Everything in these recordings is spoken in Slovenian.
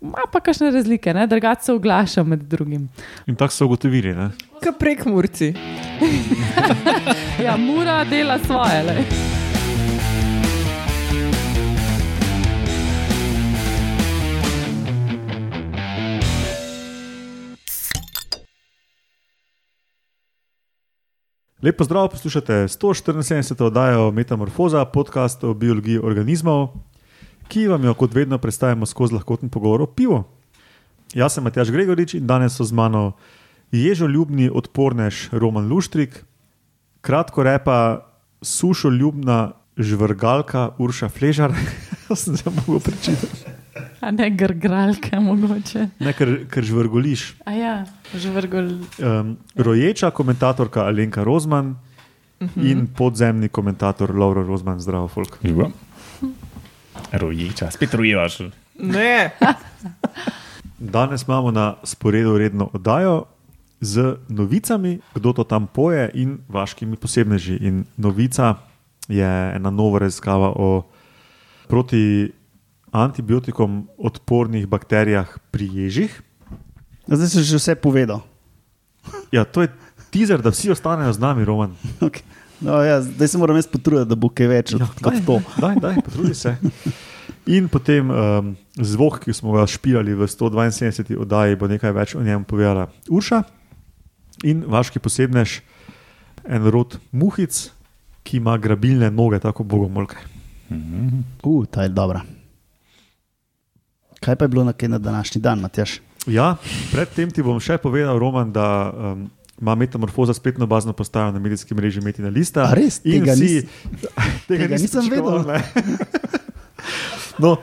ima pa kakšne razlike, drugače se oglaša med drugim. In tako so ugotovili. Ne? Kot prek Murci. Ja, mora dela svoje. Le. Lepo zdrav, poslušate 174. oddajo Metamorfoza, podcast o biologiji organizmov, ki vam jo kot vedno predstavljamo skozi lahkoten pogovor o pivu. Jaz sem Matjaš Gregorič in danes so z mano ježoljubni odpornež Roman Luštrik, kratko repa sušoljubna žvrgalka Urša Fležar. Sem se mogel prečitati. A ne grgralke, mogoče. Ne, ker, ker žvrgoliš. A ja, že vrgol. Um, roječa komentatorka Alenka Rozman uh -huh. in podzemni komentator Laura Rozman, zdravo, folk. Živo. Roječa, spet rojevaš. Ne, Danes imamo na sporedu redno oddajo z novicami, kdo to tam poje in vaškimi posebneži. In novica je ena nova raziskava o proti antibiotikom odpornih bakterijah pri ježih. Zdaj si že vse povedal. Ja, to je teaser, da vsi ostanejo z nami, Roman. Okay. No, ja, zdaj se moram jaz potruditi, da bo kaj več ja, kot to. Daj, daj, potrudi se. In potem um, zvok, ki smo ga špirali v 172. oddaji, bo nekaj več o njem povedala Urša. In vaški posebnež, en rod muhic, ki ima grabilne noge, tako bogomolke. Uh, ta je dobra. Kaj pa je bilo na, na današnji dan, Matjaš? Ja, predtem ti bom še povedal, Roman, da um, ima metamorfoza spletno bazno postajo na medijskem mreži Metina Lista. A res? In Tega vsi, nis- tega tega nisem vedel. ne. no,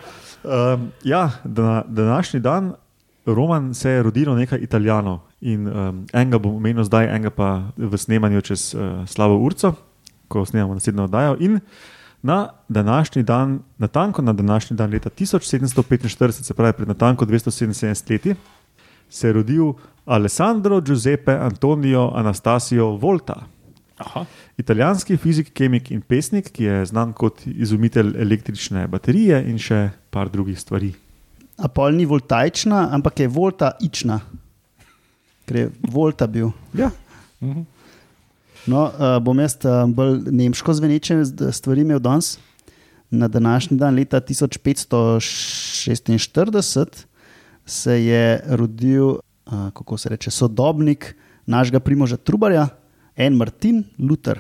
um, ja, dana, današnji dan, Roman se je rodilo nekaj Italijanov in um, enega bom omenil zdaj, enega pa v snemanju čez uh, slabo urco, ko snemamo naslednjo oddajo. In na današnji dan, natanko na današnji dan leta 1745, se pravi pred natanko 277 leti, se je rodil Alessandro Giuseppe Antonio Anastasio Volta. Aha. Italijanski fizik, kemik in pesnik, ki je znan kot izumitelj električne baterije in še par drugih stvari. A pol ni voltaična, ampak je voltaična. Ker je volta bil. Ja. No, uh, bom jaz uh, bolj nemško zveneče z- stvari imel danes. Na današnji dan, leta 1546, se je rodil, uh, kako se reče, sodobnik našega primoža Trubarja, en Martin Luther.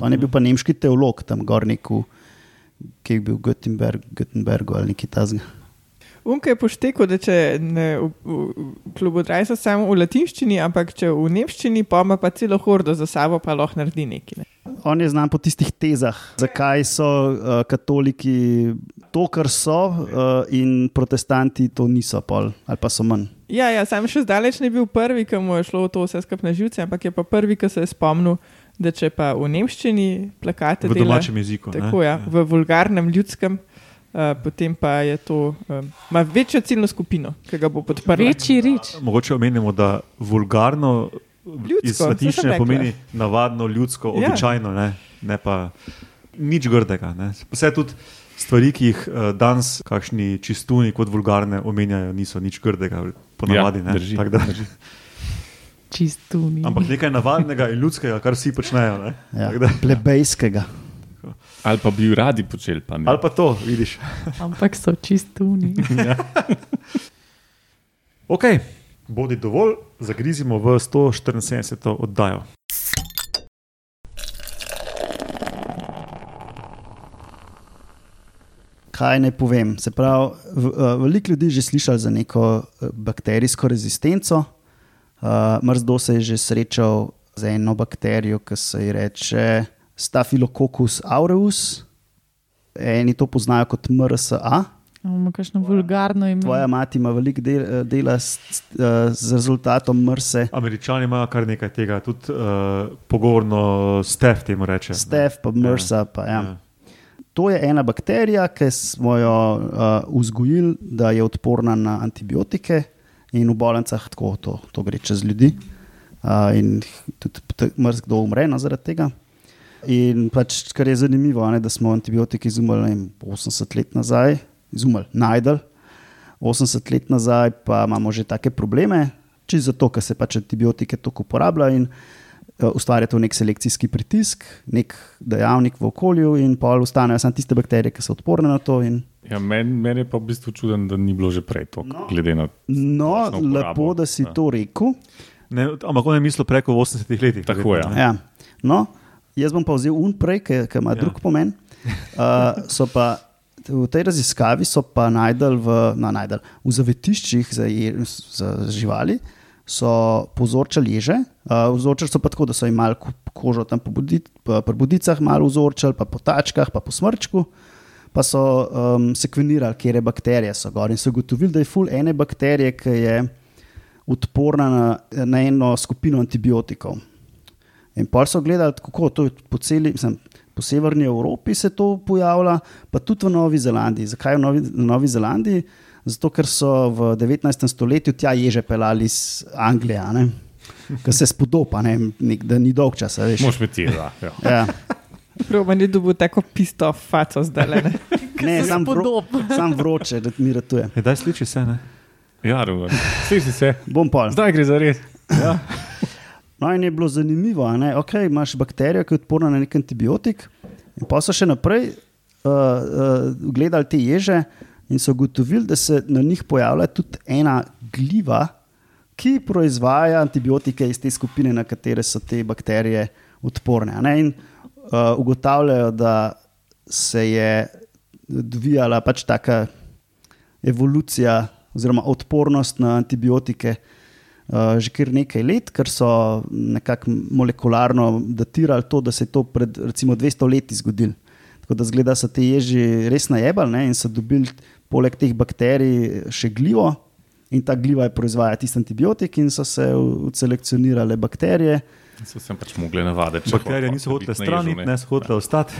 On je bil pa nemški teolog, tam gorniku, ki je bil v Göteborg, Göteborgu ali nekaj tasga. Unka je poštekel, da če ne v- v- v klubu Drajsa samo v latinščini, ampak če v nemščini, pa ima pa celo hordo za sabo, pa lahko naredi nekaj. Ne. On je znan po tistih tezah, zakaj so uh, katoliki to, kar so, uh, in protestanti to niso, pol, ali pa so manj. Ja, ja, sam še zdaleč ne bil prvi, ki mu je šlo to vse skupaj na živce, ampak je pa prvi, ki se je spomnil, da če pa v nemščini plakate V dela, domačem jeziku. ne. tako, ja, v vulgarnem ljudskem. Uh, potem pa je to, um, ima večjo ciljno skupino, ki ga bo podprla. Večji rič. Mogoče omenimo, da vulgarno Ljudsko, iz latinščine pomeni navadno, ljudsko, Ja. običajno, ne, ne pa nič grdega. Ne. Vse tudi stvari, ki jih uh, danes kakšni čistuni kot vulgarne omenjajo, niso nič grdega, ponavadi. Ja, ne. drži, Tako da- drži. Čistuni. Ampak nekaj navadnega in ljudskega, kar vsi počnejo. ne. Ja, plebejskega. Ali pa bi jo radi počeli, pa ne. Ali pa to, vidiš. Ampak so čistuni. Ok, bodi dovolj, zagrizimo v 174. oddajo. Kaj naj povem? Se pravi, uh, veliko ljudi je že slišalo za neko eh, bakterijsko rezistenco. Uh, Mrzdo se je že srečal z eno bakterijo, ki se ji reče Staphylococcus aureus. Eni to poznajo kot MRSA. Imamo kakšno vulgarno ime. Tvoja mati ima veliko del, eh, dela s, s, eh, z rezultatom MRSE. Američani imajo kar nekaj tega, tudi uh, pogovorno stef temu reče. Stef, pa MRSA. Pa, ja. To je ena bakterija, ki smo jo uh, vzgojili, da je odporna na antibiotike, in v bolnicah tako to, to gre čez ljudi. Uh, in tudi mrzkdo umre no, zaradi tega. In pač, kar je zanimivo, a ne, da smo antibiotike izumili vem, 80 let nazaj, izumili, najdel. 80 let nazaj pa imamo že take probleme, čisto zato, ker se pač antibiotike toliko uporabljajo in eh, ustvarja to nek selekcijski pritisk, nek dejavnik v okolju, in pol ostanejo samo tiste bakterije, ki so odporne na to. In, Ja, Meni men je pa v bistvu čuden, da ni bilo že prej to, no. glede na no, Splošno uporabo, lepo, da si ja. to rekel. Ne, ampak on je mislil preko 80 letih. Tako je. ne. Ja. No, jaz bom pa vzel un prej, ki ima Ja. drug pomen. Uh, so pa v tej raziskavi so pa najdel v, no, najdel, v zavetiščih za, za živali. So povzročali ježe, uh, vzorčali so pa tako, da so imeli ko- kožo tam po, budi, po, po budicah, malo vzorčali, pa po tačkah, pa po smrčku. Pa so um, sekvenirali, kje je bakterije so gor in so ugotovili, da je full ene bakterije, ki je odporna na, na eno skupino antibiotikov. In pa so gledali, kako to je po celi, mislim, po severni Evropi se to pojavlja, pa tudi v Novi Zelandiji. Zakaj v Novi, v Novi Zelandiji? Zato, ker so v 19. stoletju tja ježe pelali iz Anglije, ker se spodopa, ne? Nek, da ni dolg čas. Moš biti tega. Ja. Ja. Prav, ni dobil tako pisto faco zdaj. Le, ne. Ne, se sam, vro, sam vroče, da mi ratuje. E, daj sliči se. Ne? Ja, Roman. Sliši se. Bom pol. Zdaj gre za res. Ja. No, in je bilo zanimivo, da okay, imaš bakterijo, ki je odporna na nek antibiotik. In pa so še naprej uh, uh, gledali te ježe in so ugotovili, da se na njih pojavlja tudi ena gliva, ki proizvaja antibiotike iz te skupine, na katere so te bakterije odporne. In uh, ugotavljajo, da se je odvijala pač taka evolucija oziroma odpornost na antibiotike že kar nekaj let, ker so nekako molekularno datirali to, da se je to pred recimo 200 leti zgodilo. Tako da zgleda, da so te ježi res najebali in so dobili poleg teh bakterij še glivo. In ta gliva je proizvaja tisti antibiotik, in so se selekcionirale bakterije. So se pač mogli navaditi. Bakterije niso hotele ježu, ne so hotele ostati.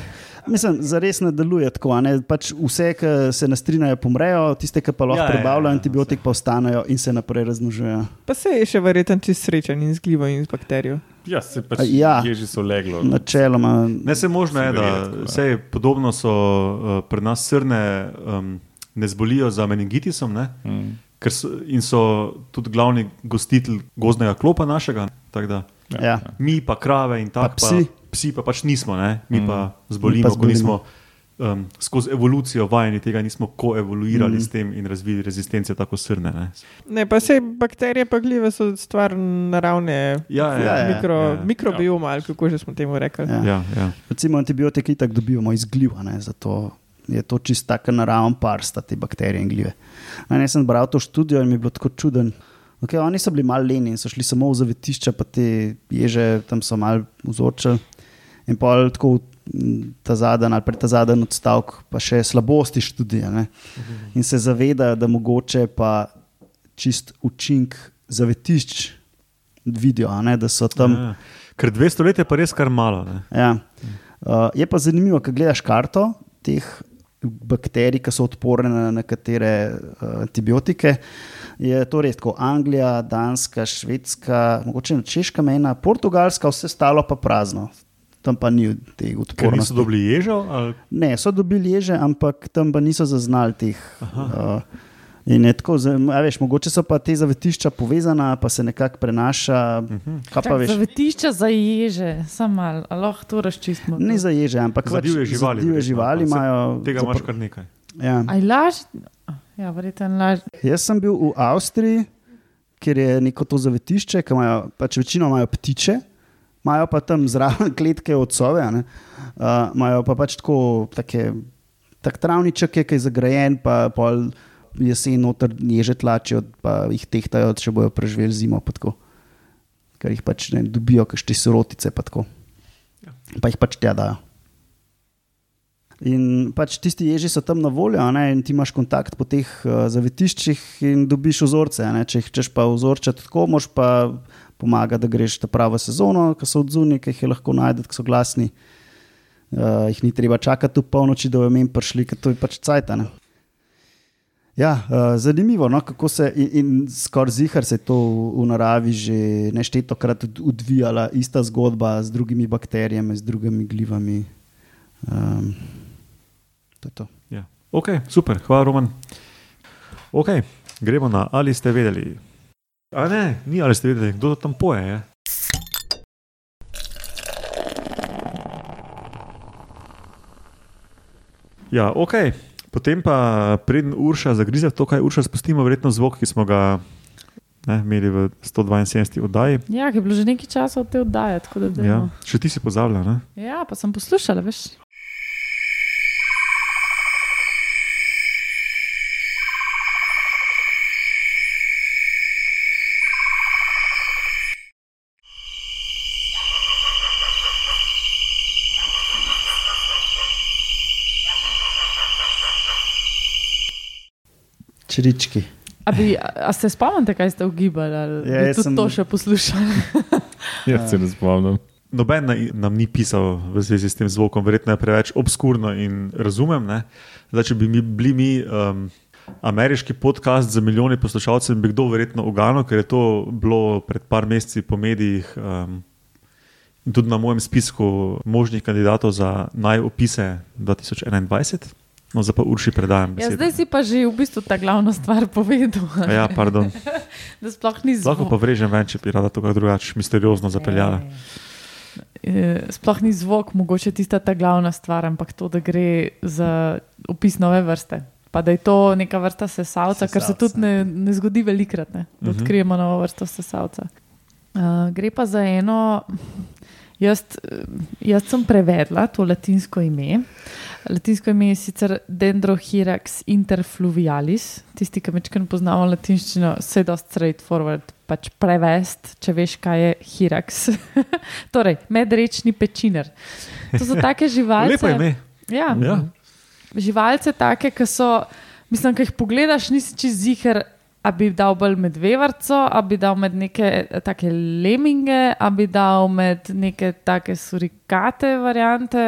Mislim, za res ne deluje tako. a Ne? Pač vse, ki se nastrinajo, pomrejo, tiste, ki pa lahko Ja, ja, ja, prebavljajo ja, ja, antibiotik, pa ostanejo in se naprej razmnožujejo. Pa se je še verjeten čist srečen in z glivo in z bakterijo. Ja, se pač Ja. ježi so leglo. Načeloma, Ne, se možno je, da verjetno, ja. vse podobno so uh, pri nas srne, um, ne zbolijo za meningitisom, ne? Mm. Ker so, in so tudi glavni gostitelj gozdnega klopa našega. tako da Ja. Mi pa krave in tako, Pa psi. Pa, psi pa pač nismo, ne? mi Mm. pa zbolimo, Mi pa ko zbolimo. nismo um, skozi evolucijo vajeni tega, nismo koevoluirali Mm. s tem in razvili rezistence tako srne. Ne? Ne, pa se bakterije pa glive so stvar naravne. Ja, ja, Ja, ja. Mikro, ja. mikrobioma, ali kako že smo temu rekli. Ja. Ja, ja. recimo antibiotike itak dobivamo iz gliva, ne? zato je to čist tako naraven par, sta te bakterije in glive. In jaz sem bral to študijo in mi je bilo tako čuden. Okay, oni so bili malo leni in so šli samo v zavetišča, pa te ježe tam so malo vzorčili. In pa tako ta zadnji ali ta zadnji odstavek, pa še slabosti študije. Ne? In se zavedajo, da mogoče pa čist učink zavetišč vidijo, ne, da so tam. Ja. Ker 200 let je pa res kar malo. Ne? Ja. Uh, je pa zanimivo, ko gledaš karto teh bakterij, ki so odporne na nekatere uh, antibiotike. Je to res tako? Anglija, Danska, Švedska, mogoče Češka mena, Portugalska, vse stalo pa prazno. Tam pa ni teh Ker odpornosti. niso dobili ježo. Ali... Ne, so dobili ježe, ampak tam pa niso zaznali teh. Uh, in je tako, a veš, mogoče so pa te zavetišča povezana, pa se nekako prenaša. Kaj pa Čak, veš? zavetišča za ježe, samo lahko to razčistimo. Ne za ježe, ampak Za divje pač živali. Za divje živali imajo. Tega imaš kar nekaj. Ja. Aj laž, ja, laž. Jaz sem bil v Avstriji, kjer je neko to zavetišče, ki imajo pač večino imajo ptiče, imajo pa tam zraven kletke od sove, a ne. uh, imajo pa pač tako, take, tak travniček, je, ki je zagrajen, pa pol jesen noter ježe tlačijo, pa jih tehtajo, če bojo preživeli zimo. pa tako. Ker jih pač ne dobijo, kakšne sirotice. Pa, tako. pa jih pač tja dajo. In pač tisti ježi so tam na voljo, ne, in ti imaš kontakt po teh uh, zavetiščih in dobiš vzorce. ne. Če jih češ pa vzorčati tako, moš pa pomagati, da greš ta pravo sezono, ki so odzuni, ki jih je lahko najdete, ki so glasni. Uh, jih ni treba čakati v polnoči, da bodo jim prišli, ker to je pač cajt. Ja, uh, zanimivo je, no, kako se in, in skoraj zihar se je to v, v naravi že neštetokrat od- odvijala, ista zgodba z drugimi bakterijami, z drugimi glivami. Um, to to. Ja. Ok, super, hvala, Roman. Ok, gremo na ali ste vedeli. A ne, ni ali ste vedeli, kdo to tam poje. Je? Ja, ok. Potem pa, preden Urša zagrize to, kaj Urša spustimo, verjetno zvok, ki smo ga ne, imeli v 172 oddaji. Ja, ki je bilo že nekaj časa od te oddaje. tako Da Ja. Še ti si pozabila, ne? ja, pa sem poslušala, veš. Črički. A, bi, a, se spomnite, kaj ste ugibali? Ali Ja, bi jaz tudi sem- to še poslušali? Jaz se ne spomnim. Noben na- nam ni pisal v zvezi s tem zvokom, verjetno je preveč obskurno in razumem. ne. Zdaj, če bi mi bili mi um, ameriški podcast za milijoni poslušalcev, bi kdo verjetno uganil, ker je to bilo pred par meseci po medijih um, in tudi na mojem spisku možnih kandidatov za najopise 2021. No, zdaj pa urši predajam. Ja, besedo. zdaj si pa že v bistvu ta glavna stvar povedal. Ja, pardon. Da sploh ni Lahko pa vrežem ven, če bi rada to kaj drugače misteriozno zapeljala. Eh, Sploh ni zvok, mogoče tista ta glavna stvar, ampak to, da gre za opis nove vrste. Pa da je to neka vrsta sesalca, kar se Sesalca. tudi ne, ne zgodi velikrat, ne, da Mhm. odkrijemo novo vrsto sesalca. Uh, gre pa za eno, jaz, jaz sem prevedla to latinsko ime. Latinsko ime je sicer Dendrohirax interfluvialis. Tisti, ki večkrat poznamo latinščino, se je dosti straightforward pač prevest, če veš, kaj je hirax. torej, medrečni pečiner. To so take živalce. Lepo je ime. Ja, Ja. živalce, take, ki so, mislim, ki jih pogledaš, nisi čez ziger. A bi dal bolj med vevrco, a bi dal med neke eh, take leminge, a bi dal med neke take surikate variante.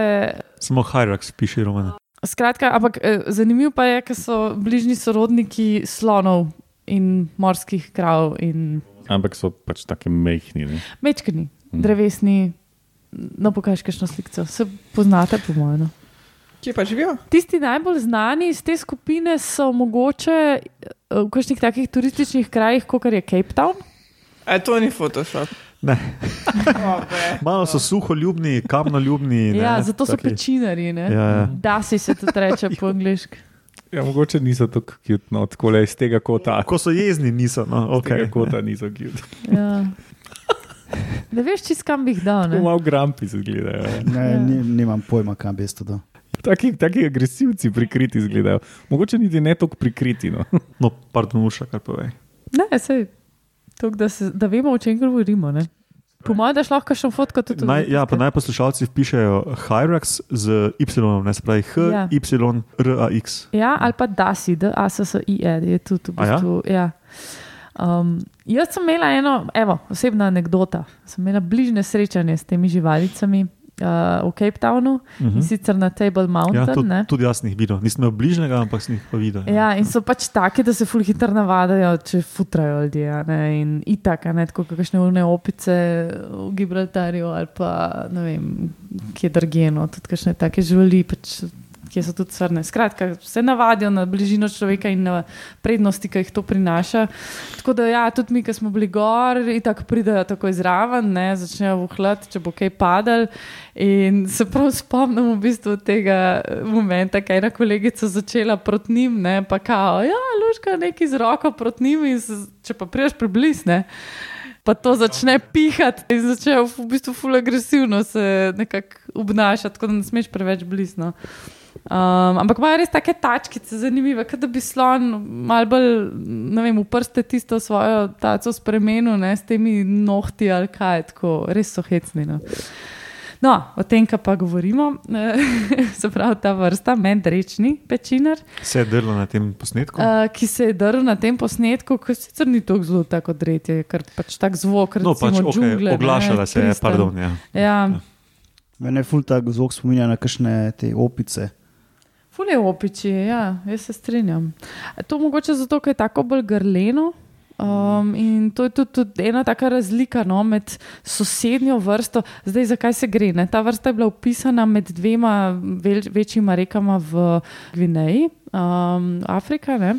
Samo Hyrax piše romane. Skratka, ampak eh, zanimivo pa je, ker so bližnji sorodniki slonov in morskih krav in Ampak so pač tako mečkani, Mhm. drevesni. No, pokaži kakšno sliko. Se poznate, po mojem. Kje pa živijo? Tisti najbolj znani iz te skupine so mogoče eh, v kakšnih takih turističnih krajih, kot je Cape Town. A to ni Photoshop. Ne. Oh. Malo so suholjubni, kamnoljubni. ne, Ja, zato so taki- pečinari. Ne? Ja, ja. Da si se tudi reče po angliški. Ja, mogoče niso tako cute, no, tako le iz tega kota. Ko so jezni, niso. No, Okay. Tega kota niso cute. Ja. Ne veš, čist kam bi jih dal. Tako Ne? malo grampi se gledajo. Ne, Ja. ni, nimam pojma, kam bi jaz to dal. Taki, taki agresivci prikriti izgledajo. Mogoče niti ne tako prikriti. No. no pardon, uša, kar povej. Ne, sej, tok, da, se, da vemo, o čem govorimo. Ne? Po mojem, daš lahko še fotko tudi. Naj, ja, pa naj poslušalci pišejo Hyrax z Y, ne se pravi H, Ja. Y, R, A, X. Ja, ali pa DASI, D, A, S, S, I, E, je tudi v ja? bistvu. Ja? Ja. Um, jaz sem imela eno, evo, osebna anekdota. Sem imela bližnje srečanje s temi živalicami uh, v Cape Townu uh -huh. in Mhm. sicer na Table Ja, Mountain. tudi, ne. tudi jaz jih videl. Nisem imel bližnjega, ampak sem jih pa videl. Ja, in so pač taki, da se ful hitro navadajo, če futrajo ljudje. Ne? In itak, ne tako kakšne urne opice v Gibraltarju ali pa ne vem, kje drgeno, tudi kakšne take živali. Pač, Kje so tudi srne. Skratka, se navadijo na bližino človeka in na prednosti, ki jih to prinaša. Tako da, ja, tudi mi, ki smo bili gor, tako pridejo tako zraven, ne, začnejo vuhljati, če bo kaj padel. In se prav spomnim v bistvu tega eh, momenta, kaj je ena kolegica začela proti njim, ne, pa kao, ja, luška neki z roko proti njim in če pa priješ približne. Pa to začne pihati in začne v bistvu ful agresivno se nekako obnašati, tako da ne smeš preveč blizu. Um, ampak imajo res take tačkice, zanimive, kot da bi slon malo bolj, ne vem, v prste tisto svojo taco spremenil, ne, s temi nohti ali kaj, tako res so hecni. No. No, o tem, kar pa govorimo, se pravi ta vrsta, medrečni pečinar, Se je drlo na tem posnetku. uh, ki se je drl na tem posnetku, ki sicer ni tako zelo tako dretje, ker pač tak zvok, no, pač recimo, okay, džungle, ne, oglašala se je, pardon. Ja. Ja, Mene je ful tak zvok spominja na kakšne te opice. Fule opiči, ja, jaz se strinjam. To mogoče zato, ker je tako bolj grleno. Um, in to je tudi, tudi ena taka razlika no, med sosednjo vrsto. Zdaj, zakaj se gre? Ne? Ta vrsta je bila upisana med dvema vel, večjima rekama v Gvineji, um, Afrika. Ne?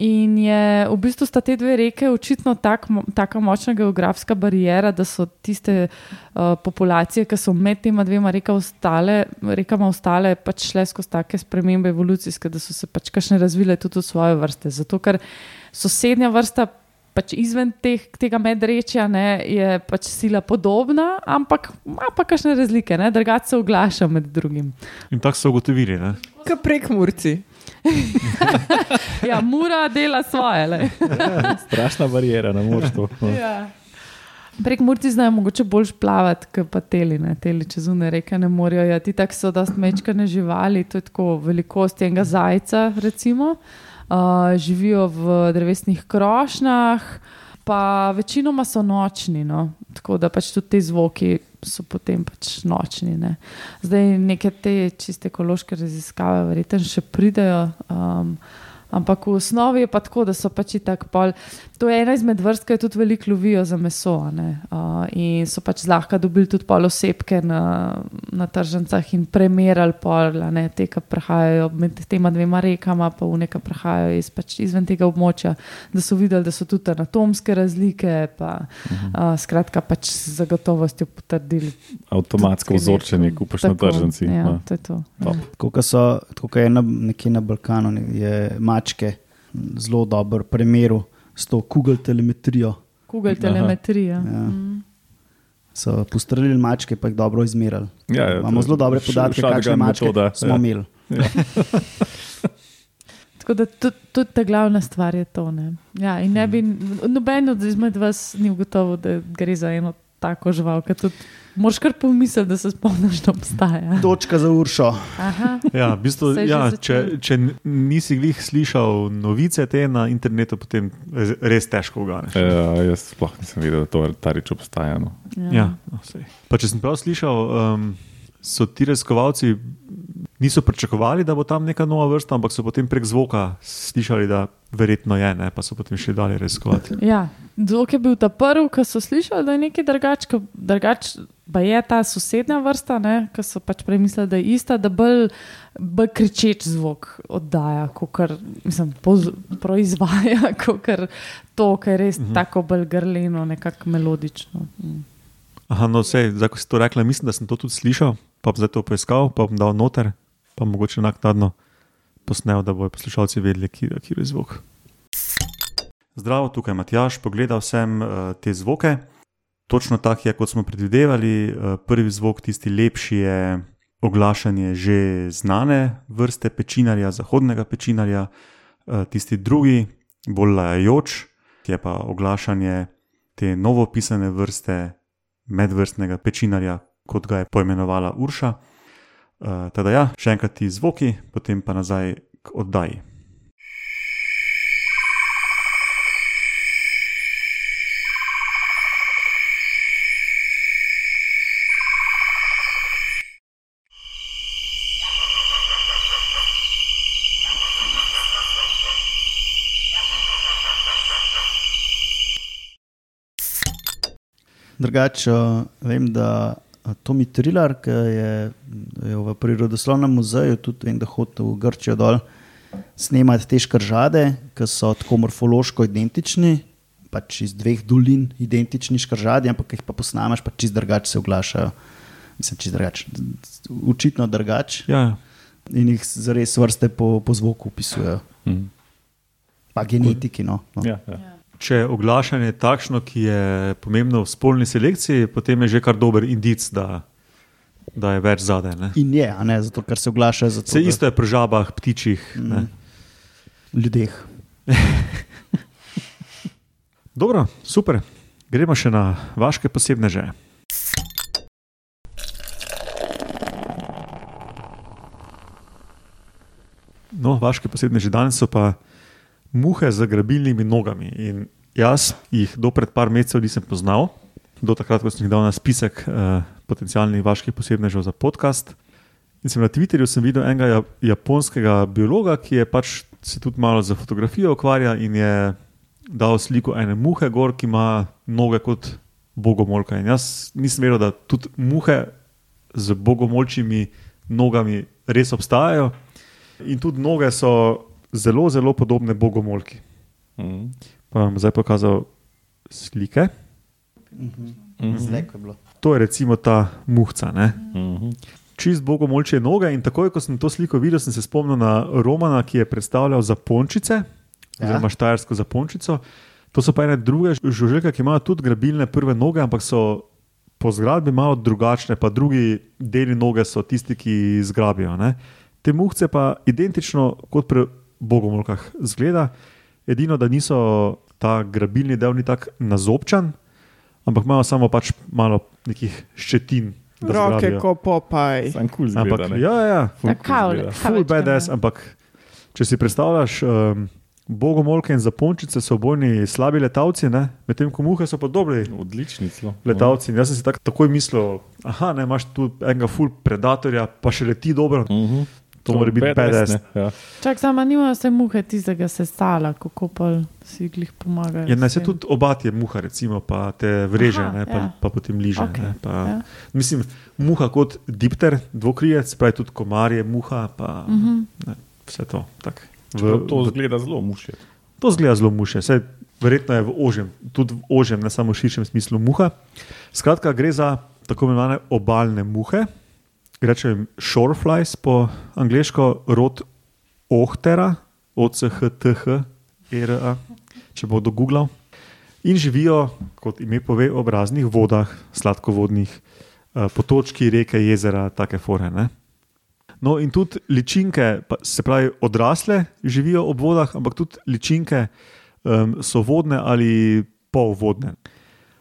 In je v bistvu sta te dve reke očitno tak, taka močna geografska barijera, da so tiste uh, populacije, ki so med tema dvema reka ostale, rekama ostale, pač šle skozi take spremembe evolucijske, da so se pač kakšne razvile tudi v svoje vrste. Zato, ker sosednja vrsta. Pač izven teh, tega medrečja ne, je pač sila podobna, ampak ima pa kakšne razlike, drugače se oglaša med drugim. In tako so ugotovili. Ne? Kot prek Murci. Ja, mura dela svoje. Le. Strašna barijera na morju. Ja. Prek Murci znajo mogoče bolj plavati, kot pa teli, ne? teli čez une reke ne morejo. Ja, ti tako so dost mečkane živali, to je tako velikost enega zajca, recimo. Uh, živijo v drevesnih krošnjah, pa večinoma so nočni, no? Tako da pač tudi ti zvoki so potem pač nočni. Ne? Zdaj neke te čiste ekološke raziskave, verjetno še pridejo. Um, Ampak v osnovi je pa tako, da so pač tako pol. To je ena izmed vrst, ki jo tudi veliko lovijo za meso. a ne. Uh, in so pač zlahka dobili tudi pol osebke na, na tržnicah in premerali pol, a ne, te, ki prehajajo med tema dvema rekama, pa v neka prehajajo iz, pač izven tega območja, da so videli, da so tudi anatomske razlike. Pa, uh, skratka, pač z zagotovostjo potrdili. Avtomatsko vzorčenje, kupaš na Tako, tržnici. Ja, Ja. to je to. Tako kot so, tako kot je na, nekje na Balkanu, je mačke zelo dober primer s to Google telemetrijo. Google telemetrija. Ja. Mm. So postrelili mačke, pa jih dobro izmerili. Ja, ja, Imamo zelo dobre podatke, kakšne mačke metoda, smo ja. imeli. Tako da tudi, tudi ta glavna stvar je to. Ne? Ja, in ne bi, noben od izmed vas ni ugotovil, da gre za eno tako žival, ki tudi moraš kar pomisliti, da se spomniš, da obstaja. Točka za uršo. Aha. Ja, v bistvu, ja, če, če nisi glih slišal novice te na internetu, potem re- res težko uganeš. Ja, jaz sploh nisem vedel, da to ta reč obstaja. No. Ja, no, sej. pa če sem prav slišal, um, so ti raziskovalci niso pričakovali, da bo tam neka nova vrsta, ampak so potem prek zvoka slišali, da verjetno je, ne, pa so potem še dalje raziskovati. Ja, zvok je bil ta prvi, ki so slišali, da je nekaj drugače. Drugač, pa je ta sosednja vrsta, ki so pač prej mislili, da je ista, da bolj, bolj kričeč zvok oddaja, kot mislim, poz, proizvaja, kot to, kar je res uh -huh. tako bolj grleno, nekako melodično. Mm. Aha, no, vse, zdaj ko si to rekla, mislim, da sem to tudi slišal, pa zdaj to poiskal, pa bom dal noter, pa mogoče naknadno posnel, da bodo poslušalci vedeli, kje je zvok. Zdravo, tukaj je Matjaš, pogledal sem uh, te zvoke. Točno tak je, kot smo predvidevali. Uh, prvi zvok, tisti lepši, je oglašanje že znane vrste pečinarja, zahodnega pečinarja, uh, tisti drugi, bolj lajajoč, je pa oglašanje te novopisane vrste medvrstnega pečinarja, kot ga je poimenovala Urša. Teda ja, še enkrat ti zvoki, potem pa nazaj k oddaji. Drugače, vem, da Tomi Trilar, ki je, je v Prirodoslovnem muzeju, tudi vem, da hodi v Grčijo dol snemati te škržade, ki so tako morfološko identični, pač iz dveh dolin identični škržadi, ampak jih pa posnameš, pa čist drugače se oglašajo. Mislim, čist drugače. Učitno drugače. Ja, In jih zares vrste po, po zvoku opisujejo. Mhm. Pa genetiki. No, no. Ja, ja. Če je oglašanje takšno, ki je pomembno v spolni selekciji, potem je že kar dober indic, da, da je več zadaj. ne. In je, ne zato, ker se oglašajo za Vse isto je pri žabah, ptičih. ne. ljudeh. Dobro, super. Gremo še na vaše posebne že. No, vaše posebne že danes so pa muhe z grabilnimi nogami. In jaz jih do pred par mesecev nisem poznal, do takrat, ko sem jih dal na spisek uh, potencijalnih vaših posebnežev za podcast. In sem na Twitterju sem videl enega ja- japonskega biologa, ki je pač se tudi malo za fotografijo ukvarja in je dal sliko ene muhe, gor, ki ima noge kot bogomolka. In jaz nisem verjel, da tudi muhe z bogomolčimi nogami res obstajajo. In tudi noge so zelo, zelo podobne bogomolki. Mhm. Pa vam zdaj pokazal slike. Mhm. Zdaj, ko je bilo. To je recimo ta muhca. Ne? Mhm. Čist bogomolčje noge. In takoj, ko sem to sliko videl, sem se spomnil na Romana, ki je predstavljal zapončice, ja. oziroma štajersko zapončico. To so pa ene druge žuželke, ki imajo tudi grabilne prve noge, ampak so po zgradbi malo drugačne, pa drugi deli noge so tisti, ki zgrabijo. Ne? Te muhce pa identično kot pri bogomolkah zgleda, edino da niso ta grabilni del ni tako nazobčan, ampak imajo samo pač malo nekih ščetin. Roke, zgrabijo. ko popaj. Sam kul cool Ampak, zgleda. ne? ja, ja, Ful Tako cool full badass, ampak če si predstavljaš, um, bogomolke in zapončice so obojni slabi letalci, ne? medtem ko muhe so pa dobri Odlični celo. letalci. In jaz sem si tak, takoj mislil, aha, ne, imaš tu enega full predatorja, pa še leti dobro. Mhm. To mora biti badass. ne, Ja. Čak, sama nimajo se muhe tistega sestala, kako pa si jih pomagajo. Ja, naj se tudi obat je muha, recimo, pa te vreže, Aha, ne, pa, ja. pa potem liže. Okej, ne, pa, ja. Mislim, muha kot dipter, dvokrijec, pravi tudi komarje, muha, pa Mhm. ne, vse to. tak. Čeprav To zgleda zelo muše. To zgleda zelo muše, Saj, verjetno je v ožjem, tudi v ožjem, ne samo v širšem smislu muha. Skratka, gre za tako imenovane obalne muhe, rečem shoreflies po angliško, rod Ohtera, OCHTH, ERA, če bodo googlal. In živijo, kot ime pove, ob raznih vodah, sladkovodnih, eh, potočki, reke, jezera, take fore. Ne? No, in tudi ličinke, se pravi, odrasle živijo ob vodah, ampak tudi ličinke um, so vodne ali polvodne.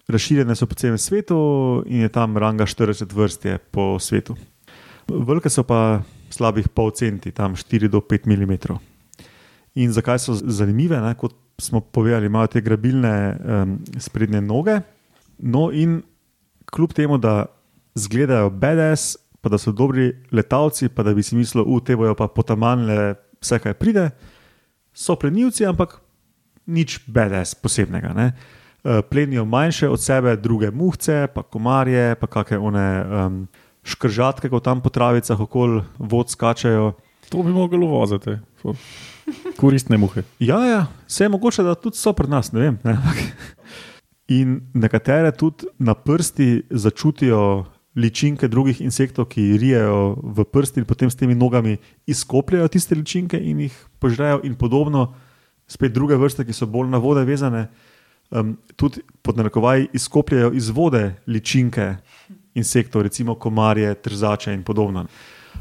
Razširjene so po celem svetu in je tam ranga 40 vrst po svetu. Velike so pa slabih pol centi, tam 4 do 5 mm. In zakaj so zanimive? Ne? Kot smo povedali, imajo te grabilne um, sprednje noge. No, in kljub temu, da izgledajo BDS, pa da so dobri letalci, pa da bi si mislili, da te bojo pa potamanile vse, kar pride, so plenilci, ampak nič BDS posebnega. Ne? Eh, Plenijo manjše od sebe, druge muhce, pa komarje, pa kakšne one um, škržatke, ko tam po travicah okoli vod skačajo. To bi moglo voziti. Ful. Koristne muhe. Ja, ja, vse je mogoče, da tudi so pri nas, ne vem. Ne? In nekatere tudi na prsti začutijo ličinke drugih insektov, ki rijejo v prsti in potem s temi nogami izkopljajo tiste ličinke in jih požrejo, in podobno. Spet druge vrste, ki so bolj na vode vezane, um, tudi pod narekovaji izkopljajo iz vode ličinke insektov, recimo komarje, trzače in podobno.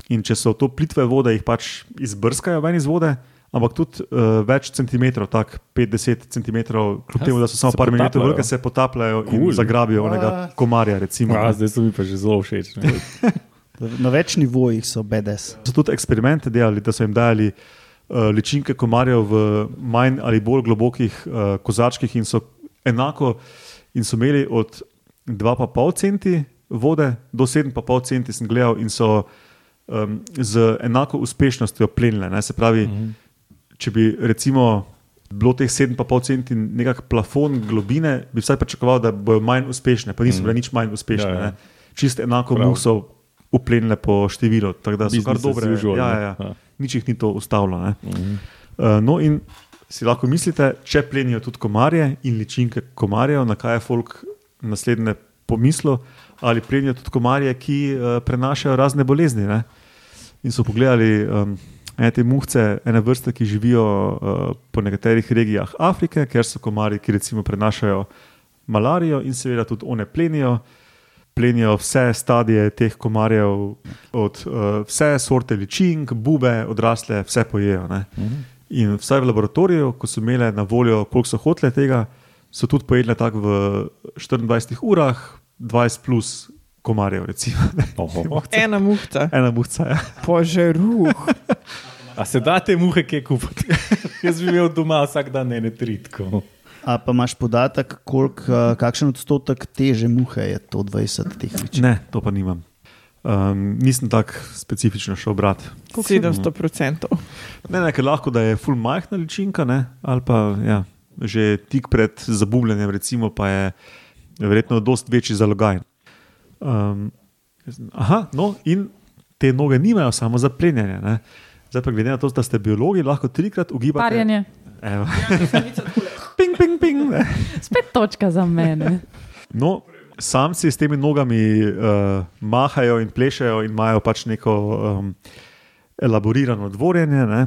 In če so to plitve vode, jih pač izbrskajo ven iz vode, ampak tudi uh, več centimetrov, tako 50 centimetrov, kljub Ja, temu, da so samo se par milimetrov potapljajo. velike, se potapljajo cool. In zagrabijo onega What? komarja. Recimo, A, ne. zdaj so mi pa že zelo všeč. Na več nivojih so BDS. so tudi eksperimente delali, da so jim dali uh, ličinke komarjev v manj ali bolj globokih uh, kozarčkih in so enako, in so imeli od 2,5 centi vode do 7,5 centi, sem gledal, in so um, z enako uspešnostjo plenile. Ne? Se pravi, mm -hmm. če bi recimo. Bilo teh 7,5 centi nekak plafon globine, bi vsaj pričakoval, da bodo manj uspešne, pa niso bile nič manj uspešne. Ja, ja. Čisto enako Prav. so uplenile po številu, tako da so kar Business as dobre. usual, ja, ja, ja. Ja. Nič jih ni to ustavilo. ne. Mhm. Uh, no, in si lahko mislite, če plenijo tudi komarje in ličinke komarjev, na kaj je folk naslednje pomislo, ali plenijo tudi komarje, ki uh, prenašajo razne bolezni. Ne? In so pogledali um, ene te muhce, ene vrste, ki živijo uh, po nekaterih regijah Afrike, ker so komarji, ki recimo prenašajo malarijo in seveda tudi one plenijo. Plenijo vse stadije teh komarjev, od uh, vse sorte ličink, bube, odrasle, vse pojejo. Ne? In vsaj v laboratoriju, ko so imeli na voljo, koliko so hotele tega, so tudi pojedle tako v 24 urah, 20 plus komarjev, recimo. ne. Ena muhta, Ena muhca. Ja. požeruh. A se da te muhe kje kupiti? Jaz bi imel doma vsak dan ene tritko. A pa imaš podatek, kolik, kakšen odstotek teže muhe je to 20 teh ličin? Ne, to pa nimam. Um, nisem tako specifično šel brat. 700 procentov. Ne, ne, ker lahko da je full majhna ličinka, ne, ali pa ja, že tik pred zabubljanjem, recimo, pa je verjetno dosti večji zalogaj. Um, aha, no, in te noge nimajo samo za plenjenje. Ne. Zdaj pa glede na to, da ste biologi, lahko trikrat ugibate. Parjanje. Evo. ping, ping, ping. ne. Spet točka za mene. No, samci s temi nogami uh, mahajo in plešajo in imajo pač neko um, elaborirano dvorjenje. Ne?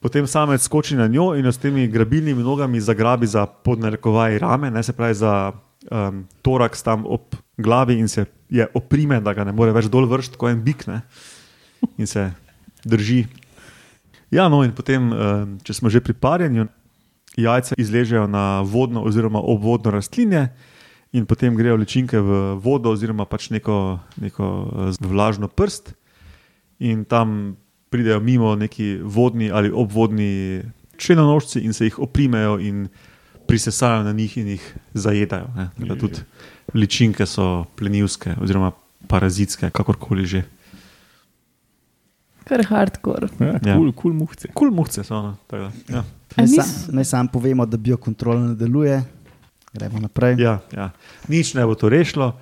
Potem samec skoči na njo in jo s temi grabilnimi nogami zagrabi za podnarekovaj rame, ne se pravi za um, toraks tam ob glavi in se je oprime, da ga ne more več dol vršiti, kot en bik ne? in se drži. Ja, no, in potem, um, če smo že pri parjenju, jajca izležejo na vodno oziroma obvodno rastlinje. In potem grejo ličinke v vodo, oziroma pač neko, neko vlažno prst, in tam pridejo mimo neki vodni ali obvodni črnonožci in se jih oprimejo in prisesajo na njih in jih zajedajo. ne. Tako da Tudi ličinke so plenilske oziroma parazitske, kakorkoli že. Kar hardcore. Ja, Ja. kul, kul muhce. Kul muhce so. No, tako da, ja. Naj, sam, naj sam povemo, da biokontrola ne deluje. Gremo naprej. Ja, ja. Nič ne bo to rešilo,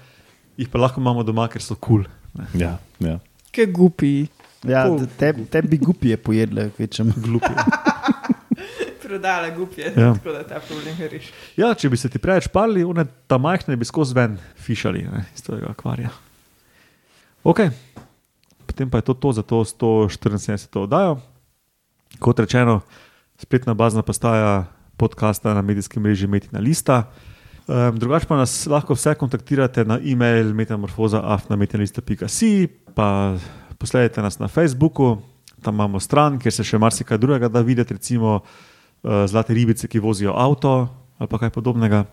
jih pa lahko imamo doma, ker so kul. Cool. Ja, ja. Kaj gupi. Ja, te, te bi gupije pojedle, kvečem. Glupi. Prodala gupje, Ja. tako da ta problem reši. Ja, če bi se ti preveč parili, one ta majhne bi skozi ven fišali ne, iz tega akvarija. Ok, potem pa je to, to za to 174 oddajo. Kot rečeno, spletna bazna postaja podcasta na medijskem mreži Metina Lista. Um, drugače pa nas lahko vse kontaktirate na e-mail metamorfoza.afnametinalista.si, pa posledajte nas na Facebooku, tam imamo stran, kjer se še marsikaj drugega da videti, recimo zlate ribice, ki vozijo avto ali pa kaj podobnega.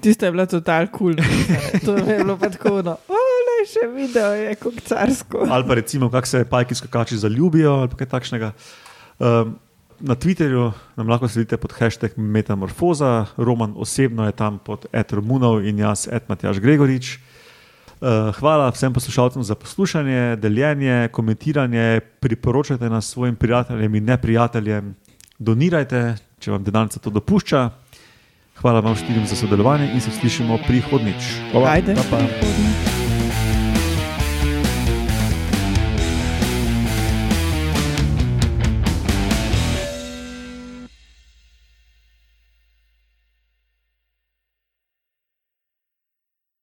Tiste je bilo total kul. Cool. to je bilo pa tako, no, le še video je kot carsko. Ali pa recimo, kako se pajki skakači zaljubijo ali pa kaj takšnega. Um, na Twitterju nam lahko sledite pod hashtag Metamorfoza, Roman osebno je tam pod Ed Romunov in jaz, Ed Matjaš Gregorič. Uh, hvala vsem poslušalcem za poslušanje, deljenje, komentiranje, priporočajte nas svojim prijateljem in neprijateljem, donirajte, če vam denarnica to dopušča. Hvala vam štirim za sodelovanje in se slišimo prihodnič. Ajde. Pa, pa.